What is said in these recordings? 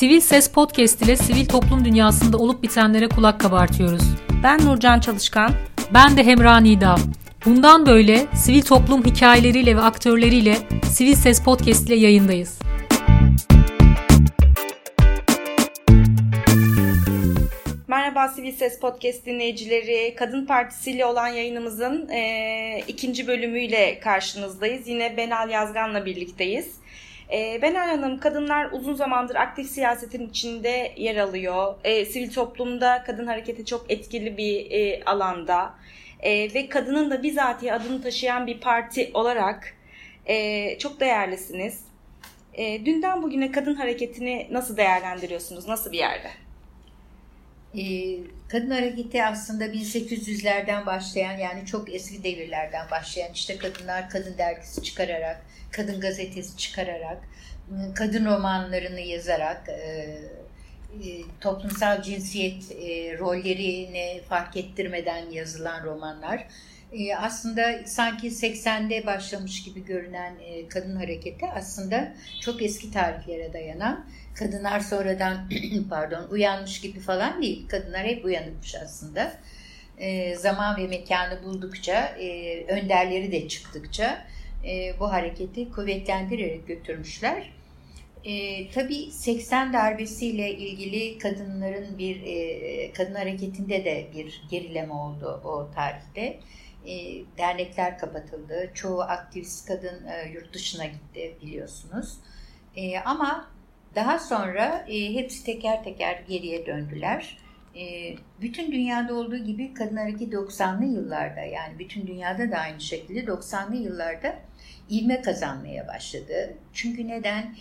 Sivil Ses Podcast ile sivil toplum dünyasında olup bitenlere kulak kabartıyoruz. Ben Nurcan Çalışkan. Ben de Hemra Nida. Bundan böyle sivil toplum hikayeleriyle ve aktörleriyle Sivil Ses Podcast ile yayındayız. Merhaba Sivil Ses Podcast dinleyicileri. Kadın Partisi ile olan yayınımızın e, ikinci bölümüyle karşınızdayız. Yine Benal Yazgan'la birlikteyiz. E, Benal Hanım, kadınlar uzun zamandır aktif siyasetin içinde yer alıyor. E, sivil toplumda kadın hareketi çok etkili bir e, alanda. E, ve kadının da bizatihi adını taşıyan bir parti olarak e, çok değerlisiniz. E, dünden bugüne kadın hareketini nasıl değerlendiriyorsunuz? Nasıl bir yerde? Ee, kadın hareketi aslında 1800'lerden başlayan yani çok eski devirlerden başlayan işte kadınlar kadın dergisi çıkararak, kadın gazetesi çıkararak, kadın romanlarını yazarak, e, e, toplumsal cinsiyet e, rollerini fark ettirmeden yazılan romanlar. Aslında sanki 80'de başlamış gibi görünen kadın hareketi aslında çok eski tarihlere dayanan kadınlar sonradan pardon uyanmış gibi falan değil. Kadınlar hep uyanıkmış aslında. E, zaman ve mekanı buldukça, e, önderleri de çıktıkça e, bu hareketi kuvvetlendirerek götürmüşler. E, tabii 80 darbesiyle ilgili kadınların bir e, kadın hareketinde de bir gerileme oldu o tarihte. E, dernekler kapatıldı. Çoğu aktivist kadın e, yurt dışına gitti biliyorsunuz. E, ama daha sonra hepsi teker teker geriye döndüler. Bütün dünyada olduğu gibi kadın hareketi 90'lı yıllarda yani bütün dünyada da aynı şekilde 90'lı yıllarda ivme kazanmaya başladı. Çünkü neden?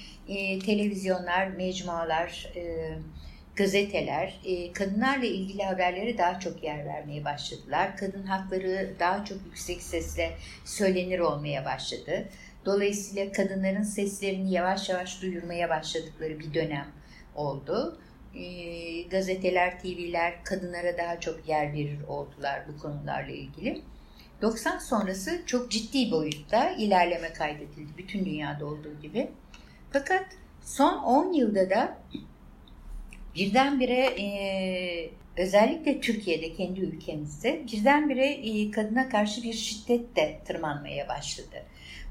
Televizyonlar, mecmualar, e, gazeteler e, kadınlarla ilgili haberlere daha çok yer vermeye başladılar. Kadın hakları daha çok yüksek sesle söylenir olmaya başladı. Dolayısıyla kadınların seslerini yavaş yavaş duyurmaya başladıkları bir dönem oldu. E, gazeteler, TV'ler kadınlara daha çok yer verir oldular bu konularla ilgili. 90 sonrası çok ciddi boyutta ilerleme kaydedildi bütün dünyada olduğu gibi. Fakat son 10 yılda da birdenbire e, özellikle Türkiye'de kendi ülkemizde birdenbire e, kadına karşı bir şiddet de tırmanmaya başladı.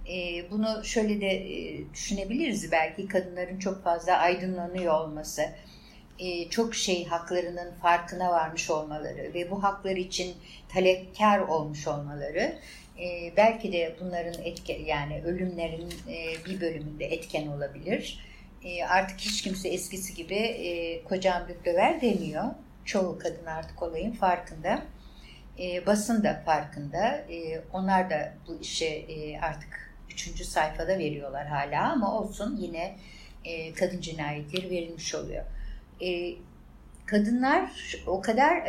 E, bunu şöyle de e, düşünebiliriz belki kadınların çok fazla aydınlanıyor olması, e, çok şey haklarının farkına varmış olmaları ve bu haklar için talepkar olmuş olmaları e, belki de bunların etke yani ölümlerin e, bir bölümünde etken olabilir. E, artık hiç kimse eskisi gibi e, kocam döver demiyor. Çoğu kadın artık olayın farkında. E, basın da farkında. E, onlar da bu işe artık üçüncü sayfada veriyorlar hala ama olsun yine kadın cinayetleri verilmiş oluyor. Kadınlar o kadar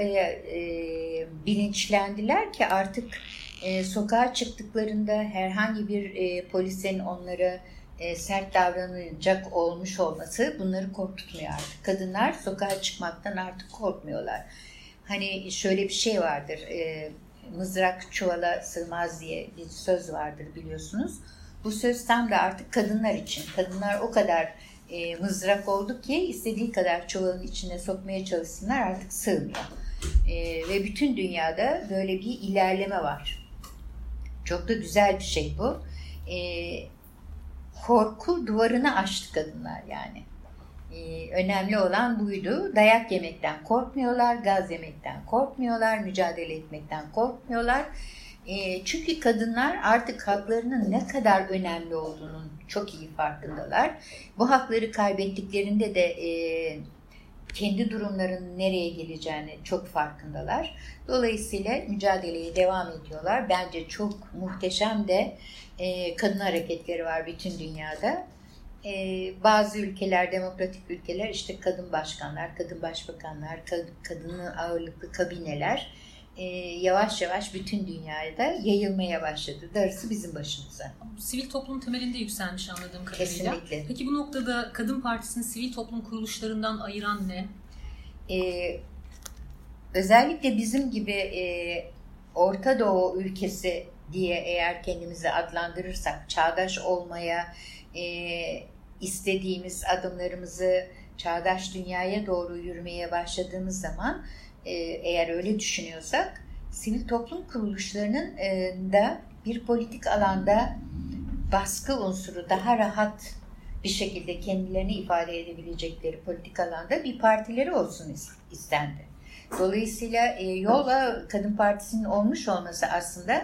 bilinçlendiler ki artık sokağa çıktıklarında herhangi bir e, polisin onlara e, sert davranacak olmuş olması bunları korkutmuyor artık. Kadınlar sokağa çıkmaktan artık korkmuyorlar. Hani şöyle bir şey vardır. E, mızrak çuvala sığmaz diye bir söz vardır biliyorsunuz. Bu söz tam da artık kadınlar için. Kadınlar o kadar e, mızrak oldu ki istediği kadar çuvalın içine sokmaya çalışsınlar artık sığmıyor. Ve bütün dünyada böyle bir ilerleme var. Çok da güzel bir şey bu. E, korku duvarını aştı kadınlar yani. Ee, önemli olan buydu. Dayak yemekten korkmuyorlar, gaz yemekten korkmuyorlar, mücadele etmekten korkmuyorlar. E, çünkü kadınlar artık haklarının ne kadar önemli olduğunun çok iyi farkındalar. Bu hakları kaybettiklerinde de e, kendi durumlarının nereye geleceğini çok farkındalar. Dolayısıyla mücadeleye devam ediyorlar. Bence çok muhteşem de e, kadın hareketleri var bütün dünyada. E, bazı ülkeler, demokratik ülkeler işte kadın başkanlar, kadın başbakanlar, kad, kadının ağırlıklı kabineler e, yavaş yavaş bütün dünyaya da yayılmaya başladı. Darısı bizim başımıza. Sivil toplum temelinde yükselmiş anladığım kadarıyla. Kesinlikle. Peki bu noktada Kadın Partisi'nin sivil toplum kuruluşlarından ayıran ne? Ee, özellikle bizim gibi e, Orta Doğu ülkesi diye eğer kendimizi adlandırırsak çağdaş olmaya e, istediğimiz adımlarımızı çağdaş dünyaya doğru yürümeye başladığımız zaman e, eğer öyle düşünüyorsak sivil toplum kuruluşlarının e, da bir politik alanda baskı unsuru daha rahat bir şekilde kendilerini ifade edebilecekleri politik alanda bir partileri olsun istendi. Dolayısıyla e, yolla Kadın Partisi'nin olmuş olması aslında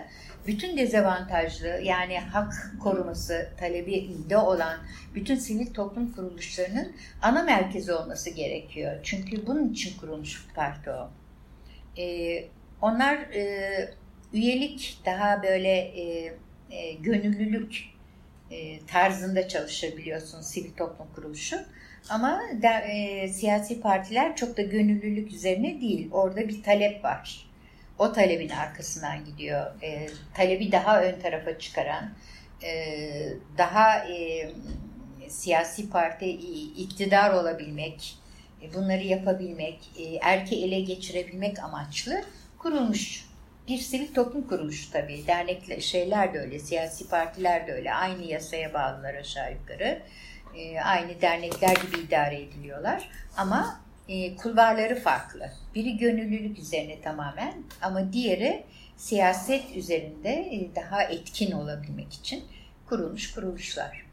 bütün dezavantajlı yani hak koruması talebinde olan bütün sivil toplum kuruluşlarının ana merkezi olması gerekiyor. Çünkü bunun için kurulmuş bir parti o. E, onlar e, üyelik daha böyle e, e, gönüllülük e, tarzında çalışır biliyorsunuz sivil toplum kuruluşu. Ama de, e, siyasi partiler çok da gönüllülük üzerine değil. Orada bir talep var. O talebin arkasından gidiyor. E, talebi daha ön tarafa çıkaran, e, daha e, siyasi parti iktidar olabilmek, e, bunları yapabilmek, e, erke ele geçirebilmek amaçlı kurulmuş bir sivil toplum kuruluşu tabii. Dernekler, şeyler de öyle, siyasi partiler de öyle. Aynı yasaya bağlılar aşağı yukarı. E, aynı dernekler gibi idare ediliyorlar. Ama e, kulvarları farklı. Biri gönüllülük üzerine tamamen ama diğeri siyaset üzerinde e, daha etkin olabilmek için kurulmuş kuruluşlar.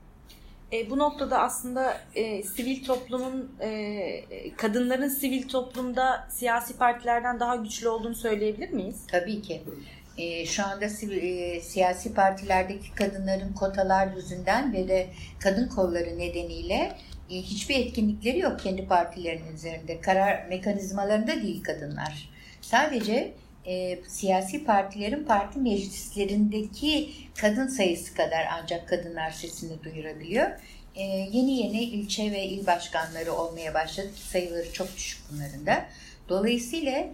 E, bu noktada aslında e, sivil toplumun, e, kadınların sivil toplumda siyasi partilerden daha güçlü olduğunu söyleyebilir miyiz? Tabii ki. E, şu anda sivil, e, siyasi partilerdeki kadınların kotalar yüzünden ve de kadın kolları nedeniyle e, hiçbir etkinlikleri yok kendi partilerinin üzerinde. Karar mekanizmalarında değil kadınlar. Sadece e, siyasi partilerin parti meclislerindeki kadın sayısı kadar ancak kadınlar sesini duyurabiliyor. E, yeni yeni ilçe ve il başkanları olmaya başladı sayıları çok düşük bunların da. Dolayısıyla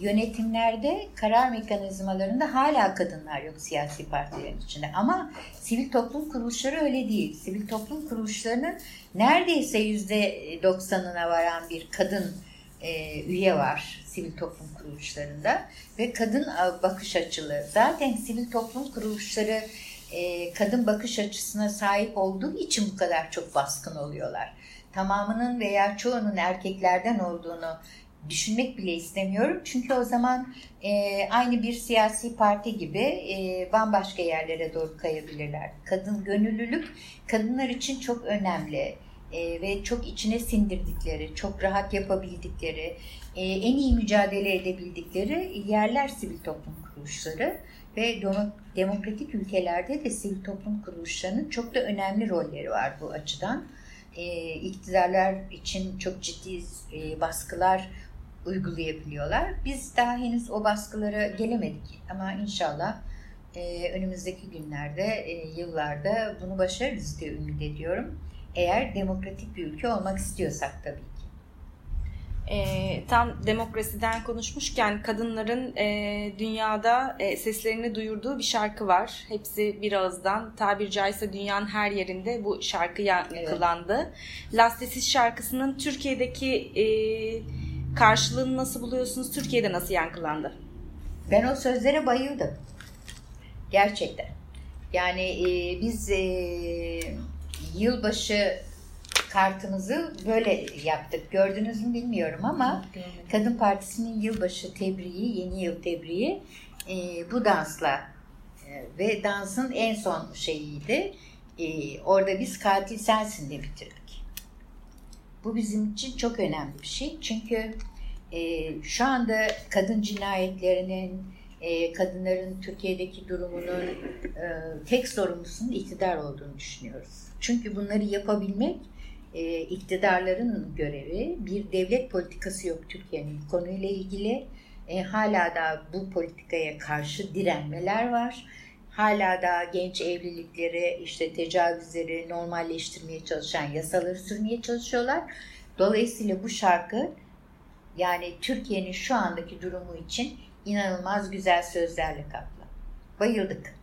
yönetimlerde karar mekanizmalarında hala kadınlar yok siyasi partilerin içinde. Ama sivil toplum kuruluşları öyle değil. Sivil toplum kuruluşlarının neredeyse yüzde doksanına varan bir kadın e, üye var sivil toplum kuruluşlarında ve kadın bakış açılı. Zaten sivil toplum kuruluşları e, kadın bakış açısına sahip olduğu için bu kadar çok baskın oluyorlar. Tamamının veya çoğunun erkeklerden olduğunu düşünmek bile istemiyorum. Çünkü o zaman e, aynı bir siyasi parti gibi e, bambaşka yerlere doğru kayabilirler. Kadın gönüllülük kadınlar için çok önemli e, ve çok içine sindirdikleri, çok rahat yapabildikleri, e, en iyi mücadele edebildikleri yerler sivil toplum kuruluşları ve demokratik ülkelerde de sivil toplum kuruluşlarının çok da önemli rolleri var bu açıdan. E, iktidarlar için çok ciddi e, baskılar uygulayabiliyorlar. Biz daha henüz o baskılara gelemedik ama inşallah e, önümüzdeki günlerde, e, yıllarda bunu başarırız diye ümit ediyorum. Eğer demokratik bir ülke olmak istiyorsak tabii ki. E, tam demokrasiden konuşmuşken kadınların e, dünyada e, seslerini duyurduğu bir şarkı var. Hepsi bir ağızdan tabir caizse dünyanın her yerinde bu şarkı yankılandı. Evet. Lastesiz şarkısının Türkiye'deki e, karşılığını nasıl buluyorsunuz? Türkiye'de nasıl yankılandı? Ben o sözlere bayıldım. Gerçekten. Yani e, biz e, yılbaşı kartımızı böyle yaptık. Gördünüz mü bilmiyorum ama Kadın Partisi'nin yılbaşı tebriği, yeni yıl tebriği e, bu dansla e, ve dansın en son şeyiydi. E, orada biz katil sensin de bitirdik. Bu bizim için çok önemli bir şey. Çünkü e, şu anda kadın cinayetlerinin, e, kadınların Türkiye'deki durumunun e, tek sorumlusunun iktidar olduğunu düşünüyoruz. Çünkü bunları yapabilmek e, iktidarların görevi. Bir devlet politikası yok Türkiye'nin konuyla ilgili. E, hala da bu politikaya karşı direnmeler var. Hala da genç evlilikleri, işte tecavüzleri normalleştirmeye çalışan yasaları sürmeye çalışıyorlar. Dolayısıyla bu şarkı yani Türkiye'nin şu andaki durumu için inanılmaz güzel sözlerle kaplı. Bayıldık.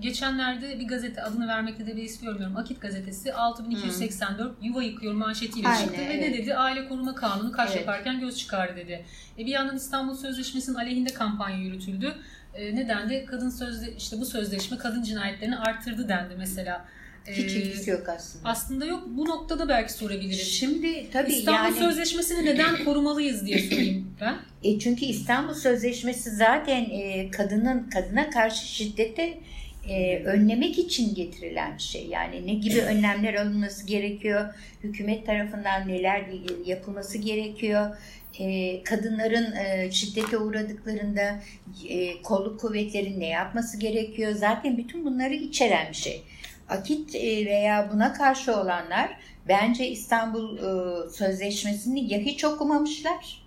Geçenlerde bir gazete adını vermekte de beis görmüyorum. Akit gazetesi 6284 hmm. yuva yıkıyor manşetiyle Aynen, çıktı evet. ve ne dedi? Aile Koruma Kanunu kaç evet. yaparken göz çıkardı dedi. E bir yandan İstanbul Sözleşmesi'nin aleyhinde kampanya yürütüldü. E neden de kadın sözde işte bu sözleşme kadın cinayetlerini arttırdı dendi mesela. Hiç ilgisi yok aslında. Aslında yok. Bu noktada belki sorabiliriz. Şimdi tabii İstanbul yani... Sözleşmesi'ni neden korumalıyız diye sorayım ben. E çünkü İstanbul Sözleşmesi zaten e, kadının kadına karşı şiddete e, önlemek için getirilen bir şey. Yani ne gibi önlemler alınması gerekiyor, hükümet tarafından neler yapılması gerekiyor, e, kadınların e, şiddete uğradıklarında e, kolluk kuvvetlerin ne yapması gerekiyor. Zaten bütün bunları içeren bir şey. Akit e, veya buna karşı olanlar bence İstanbul e, Sözleşmesi'ni ya hiç okumamışlar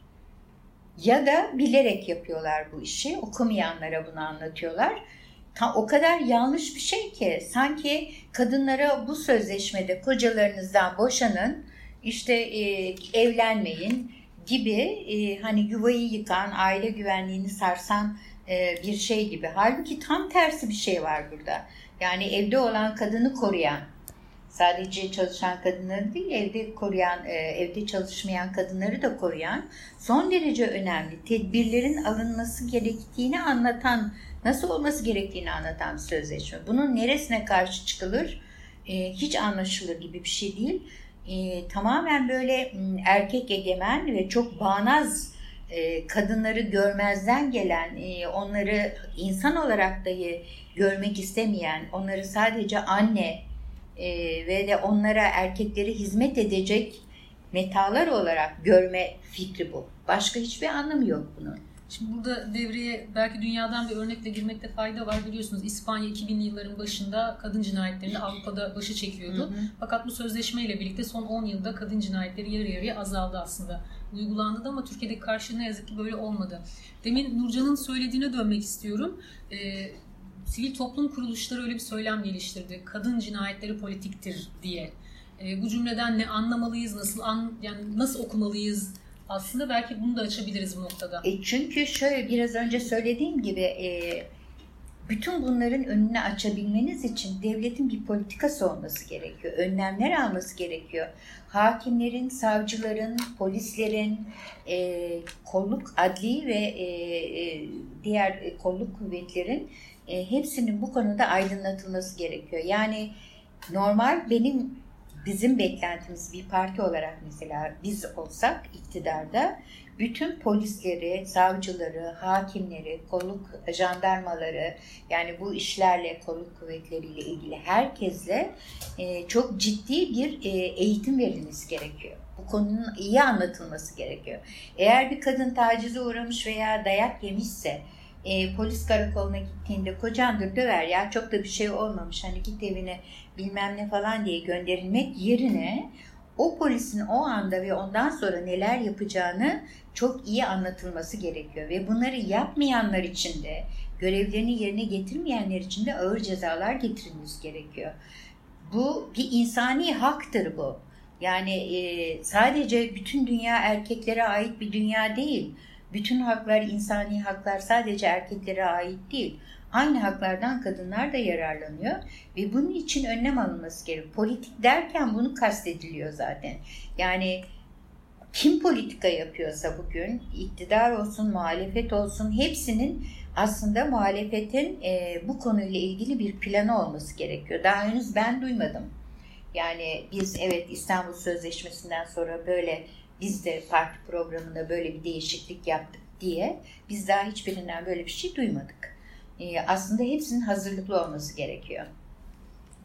ya da bilerek yapıyorlar bu işi. Okumayanlara bunu anlatıyorlar. O kadar yanlış bir şey ki sanki kadınlara bu sözleşmede kocalarınızdan boşanın, işte evlenmeyin gibi e, hani yuvayı yıkan, aile güvenliğini sarsan e, bir şey gibi. Halbuki tam tersi bir şey var burada. Yani evde olan kadını koruyan, sadece çalışan kadınları değil, evde koruyan, e, evde çalışmayan kadınları da koruyan son derece önemli tedbirlerin alınması gerektiğini anlatan, nasıl olması gerektiğini anlatan bir sözleşme. Bunun neresine karşı çıkılır e, hiç anlaşılır gibi bir şey değil. E, tamamen böyle erkek egemen ve çok bağnaz kadınları görmezden gelen, onları insan olarak dahi görmek istemeyen, onları sadece anne e, ve de onlara erkekleri hizmet edecek metalar olarak görme fikri bu. Başka hiçbir anlamı yok bunun. Şimdi burada devreye belki dünyadan bir örnekle girmekte fayda var. Biliyorsunuz İspanya 2000'li yılların başında kadın cinayetlerini Avrupa'da başı çekiyordu. Hı hı. Fakat bu sözleşmeyle birlikte son 10 yılda kadın cinayetleri yarı yarıya azaldı aslında. Uygulandı da ama Türkiye'deki karşılığı ne yazık ki böyle olmadı. Demin Nurcan'ın söylediğine dönmek istiyorum. Ee, sivil toplum kuruluşları öyle bir söylem geliştirdi. Kadın cinayetleri politiktir diye. E, bu cümleden ne anlamalıyız, nasıl an, yani nasıl okumalıyız? Aslında belki bunu da açabiliriz bu noktada. E çünkü şöyle biraz önce söylediğim gibi e, bütün bunların önünü açabilmeniz için devletin bir politikası olması gerekiyor. Önlemler alması gerekiyor. Hakimlerin, savcıların, polislerin, e, kolluk adli ve e, e, diğer kolluk kuvvetlerin e, hepsinin bu konuda aydınlatılması gerekiyor. Yani normal benim bizim beklentimiz bir parti olarak mesela biz olsak iktidarda bütün polisleri, savcıları, hakimleri, kolluk jandarmaları yani bu işlerle kolluk kuvvetleriyle ilgili herkesle e, çok ciddi bir e, eğitim verilmesi gerekiyor. Bu konunun iyi anlatılması gerekiyor. Eğer bir kadın tacize uğramış veya dayak yemişse e, polis karakoluna gittiğinde kocandır döver ya çok da bir şey olmamış hani git evine bilmem ne falan diye gönderilmek yerine o polisin o anda ve ondan sonra neler yapacağını çok iyi anlatılması gerekiyor. Ve bunları yapmayanlar için de görevlerini yerine getirmeyenler için de ağır cezalar getirilmesi gerekiyor. Bu bir insani haktır bu. Yani e, sadece bütün dünya erkeklere ait bir dünya değil. Bütün haklar, insani haklar sadece erkeklere ait değil. Aynı haklardan kadınlar da yararlanıyor ve bunun için önlem alınması gerekiyor. Politik derken bunu kastediliyor zaten. Yani kim politika yapıyorsa bugün iktidar olsun, muhalefet olsun hepsinin aslında muhalefetin e, bu konuyla ilgili bir planı olması gerekiyor. Daha henüz ben duymadım. Yani biz evet İstanbul Sözleşmesi'nden sonra böyle biz de parti programında böyle bir değişiklik yaptık diye biz daha hiçbirinden böyle bir şey duymadık. Ee, aslında hepsinin hazırlıklı olması gerekiyor.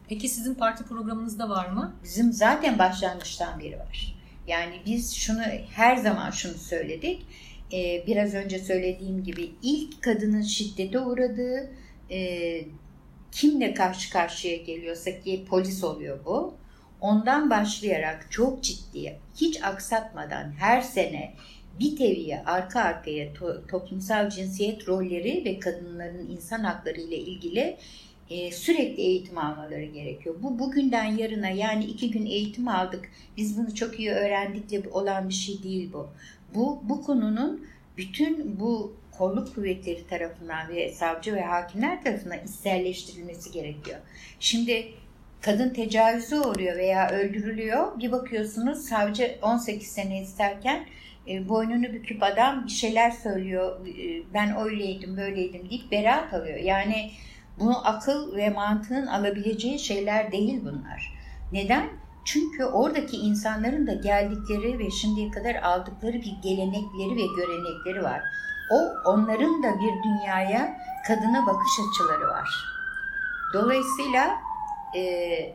Peki sizin parti programınızda var mı? Bizim zaten başlangıçtan beri var. Yani biz şunu her zaman şunu söyledik. Ee, biraz önce söylediğim gibi ilk kadının şiddete uğradığı e, kimle karşı karşıya geliyorsa ki polis oluyor bu ondan başlayarak çok ciddi, hiç aksatmadan her sene bir teviye arka arkaya to- toplumsal cinsiyet rolleri ve kadınların insan hakları ile ilgili e, sürekli eğitim almaları gerekiyor. Bu bugünden yarına yani iki gün eğitim aldık, biz bunu çok iyi öğrendikle olan bir şey değil bu. Bu, bu konunun bütün bu kolluk kuvvetleri tarafından ve savcı ve hakimler tarafından içselleştirilmesi gerekiyor. Şimdi kadın tecavüze uğruyor veya öldürülüyor. Bir bakıyorsunuz savcı 18 sene isterken e, boynunu büküp adam bir şeyler söylüyor. E, ben öyleydim, böyleydim deyip beraat alıyor. Yani Bunu akıl ve mantığın alabileceği şeyler değil bunlar. Neden? Çünkü oradaki insanların da geldikleri ve şimdiye kadar aldıkları bir gelenekleri ve görenekleri var. O onların da bir dünyaya kadına bakış açıları var. Dolayısıyla e,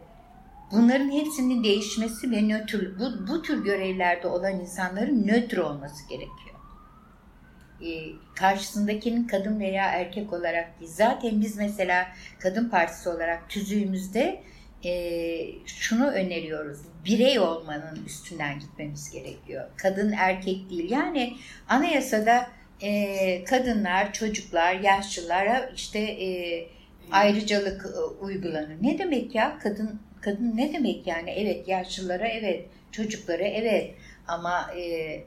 bunların hepsinin değişmesi ve nötr, bu, bu tür görevlerde olan insanların nötr olması gerekiyor. E, karşısındakinin kadın veya erkek olarak değil. Zaten biz mesela Kadın Partisi olarak tüzüğümüzde e, şunu öneriyoruz. Birey olmanın üstünden gitmemiz gerekiyor. Kadın erkek değil. Yani anayasada e, kadınlar, çocuklar, yaşlılara işte e, ayrıcalık e, uygulanır. Ne demek ya? Kadın kadın ne demek yani? Evet yaşlılara evet, çocuklara evet ama e,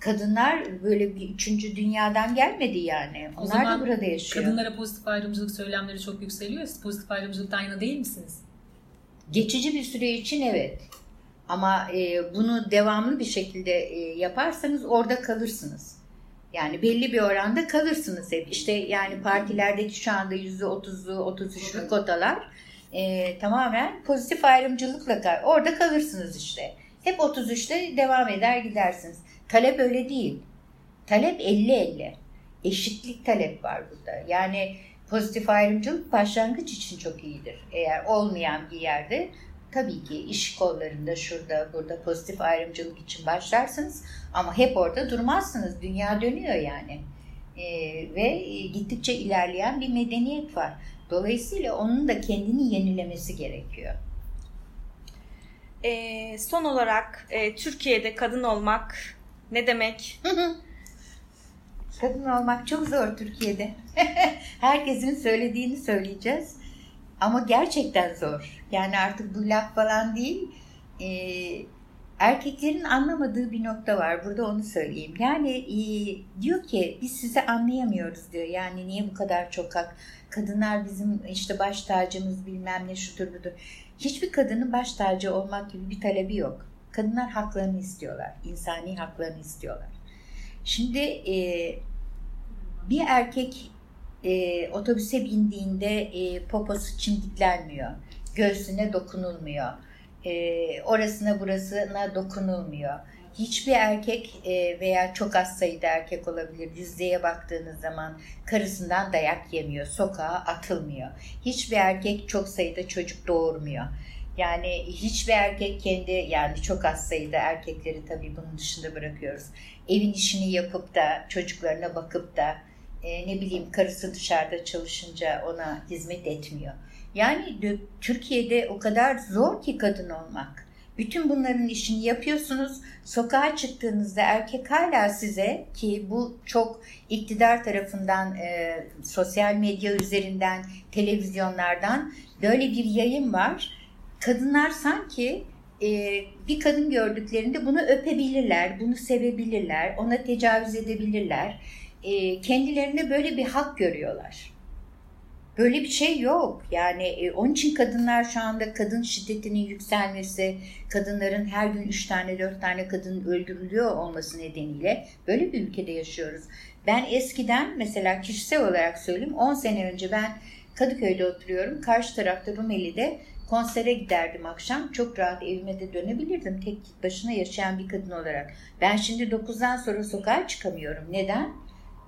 kadınlar böyle bir üçüncü dünyadan gelmedi yani. Onlar da burada yaşıyor. Kadınlara pozitif ayrımcılık söylemleri çok yükseliyor. Siz pozitif ayrımcılıktan yana değil misiniz? Geçici bir süre için evet. Ama e, bunu devamlı bir şekilde e, yaparsanız orada kalırsınız. Yani belli bir oranda kalırsınız hep. İşte yani partilerdeki şu anda yüzde otuzlu, otuz üçlü kotalar e, tamamen pozitif ayrımcılıkla kal orada kalırsınız işte. Hep 33'te devam eder gidersiniz. Talep öyle değil. Talep 50-50. Eşitlik talep var burada. Yani pozitif ayrımcılık başlangıç için çok iyidir. Eğer olmayan bir yerde tabii ki iş kollarında şurada burada pozitif ayrımcılık için başlarsınız ama hep orada durmazsınız. Dünya dönüyor yani. Ee, ve gittikçe ilerleyen bir medeniyet var. Dolayısıyla onun da kendini yenilemesi gerekiyor. Ee, son olarak e, Türkiye'de kadın olmak ne demek? Kadın olmak çok zor Türkiye'de. Herkesin söylediğini söyleyeceğiz. Ama gerçekten zor. Yani artık bu laf falan değil. Ee, erkeklerin anlamadığı bir nokta var. Burada onu söyleyeyim. Yani e, diyor ki biz sizi anlayamıyoruz diyor. Yani niye bu kadar çok hak? Kadınlar bizim işte baş tacımız bilmem ne şudur budur. Hiçbir kadının baş tacı olmak gibi bir talebi yok. Kadınlar haklarını istiyorlar. insani haklarını istiyorlar. Şimdi e, bir erkek e, otobüse bindiğinde e, poposu çimdiklenmiyor. Göğsüne dokunulmuyor. E, orasına burasına dokunulmuyor. Hiçbir erkek e, veya çok az sayıda erkek olabilir. Yüzdeye baktığınız zaman karısından dayak yemiyor. Sokağa atılmıyor. Hiçbir erkek çok sayıda çocuk doğurmuyor. Yani hiçbir erkek kendi yani çok az sayıda erkekleri tabii bunun dışında bırakıyoruz. Evin işini yapıp da çocuklarına bakıp da e, ne bileyim karısı dışarıda çalışınca ona hizmet etmiyor. Yani de, Türkiye'de o kadar zor ki kadın olmak. Bütün bunların işini yapıyorsunuz. Sokağa çıktığınızda erkek hala size ki bu çok iktidar tarafından e, sosyal medya üzerinden, televizyonlardan böyle bir yayın var kadınlar sanki e, bir kadın gördüklerinde bunu öpebilirler, bunu sevebilirler, ona tecavüz edebilirler. E, kendilerine böyle bir hak görüyorlar. Böyle bir şey yok. Yani e, onun için kadınlar şu anda kadın şiddetinin yükselmesi, kadınların her gün 3 tane 4 tane kadın öldürülüyor olması nedeniyle böyle bir ülkede yaşıyoruz. Ben eskiden mesela kişisel olarak söyleyeyim 10 sene önce ben Kadıköy'de oturuyorum. Karşı tarafta Rumeli'de Konsere giderdim akşam. Çok rahat evime de dönebilirdim tek başına yaşayan bir kadın olarak. Ben şimdi 9'dan sonra sokağa çıkamıyorum. Neden?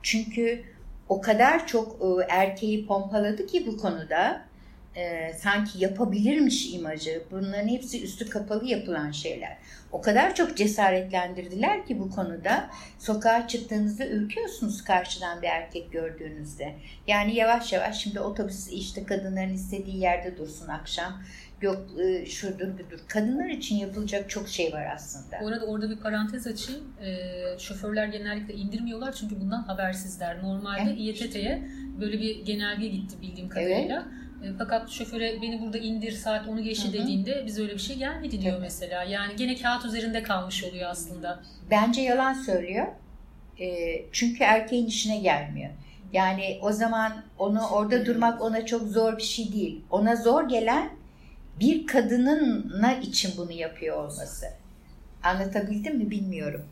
Çünkü o kadar çok e, erkeği pompaladı ki bu konuda e, sanki yapabilirmiş imajı. Bunların hepsi üstü kapalı yapılan şeyler. O kadar çok cesaretlendirdiler ki bu konuda sokağa çıktığınızda ürküyorsunuz karşıdan bir erkek gördüğünüzde. Yani yavaş yavaş şimdi otobüs işte kadınların istediği yerde dursun akşam. Yok e, şudur budur. Kadınlar için yapılacak çok şey var aslında. Bu arada orada bir parantez açayım. E, şoförler genellikle indirmiyorlar çünkü bundan habersizler. Normalde evet. İETT'ye böyle bir genelge gitti bildiğim kadarıyla. Evet e, fakat şoföre beni burada indir saat onu geçti dediğinde biz öyle bir şey gelmedi diyor evet. mesela. Yani gene kağıt üzerinde kalmış oluyor aslında. Bence yalan söylüyor. E, çünkü erkeğin işine gelmiyor. Yani o zaman onu orada durmak ona çok zor bir şey değil. Ona zor gelen bir kadının için bunu yapıyor olması. Anlatabildim mi bilmiyorum.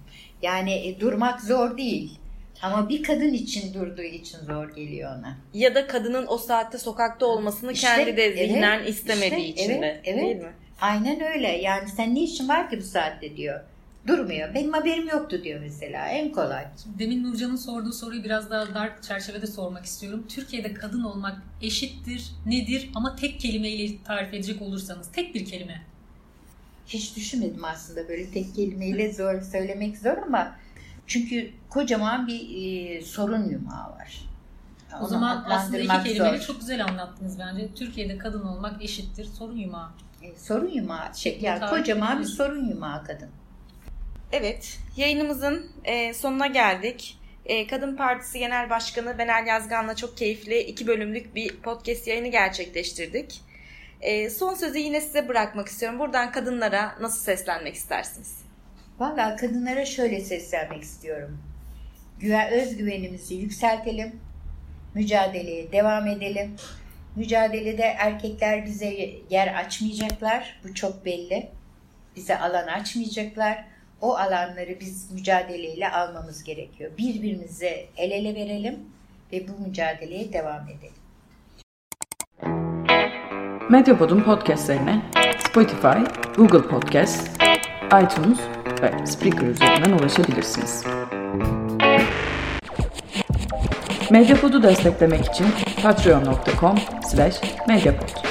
Yani e, durmak zor değil. Ama bir kadın için durduğu için zor geliyor ona. Ya da kadının o saatte sokakta olmasını işte, kendi de zihnen evet, istemediği işte, için de. Evet, değil mi? Aynen öyle. Yani sen ne işin var ki bu saatte diyor. Durmuyor. Benim haberim yoktu diyor mesela. En kolay. Demin Nurcan'ın sorduğu soruyu biraz daha dar çerçevede sormak istiyorum. Türkiye'de kadın olmak eşittir, nedir ama tek kelimeyle tarif edecek olursanız. Tek bir kelime. Hiç düşünmedim aslında böyle tek kelimeyle zor söylemek zor ama çünkü kocaman bir e, sorun yumağı var. O Onu zaman aslında iki kelimeyle çok güzel anlattınız bence. Türkiye'de kadın olmak eşittir sorun yumağı. E, sorun yumağı. Şey, yani kocaman bir sorun yumağı kadın. Evet, yayınımızın e, sonuna geldik. E, Kadın Partisi Genel Başkanı Benel Yazgan'la çok keyifli iki bölümlük bir podcast yayını gerçekleştirdik. E, son sözü yine size bırakmak istiyorum. Buradan kadınlara nasıl seslenmek istersiniz? Valla kadınlara şöyle seslenmek istiyorum. Güven, özgüvenimizi yükseltelim. Mücadeleye devam edelim. Mücadelede erkekler bize yer açmayacaklar. Bu çok belli. Bize alan açmayacaklar. O alanları biz mücadeleyle almamız gerekiyor. Birbirimize el ele verelim ve bu mücadeleye devam edelim. Medyapod'un podcastlerine Spotify, Google Podcast, iTunes ve Spreaker üzerinden ulaşabilirsiniz. Medyapod'u desteklemek için patreon.com slash medyapod.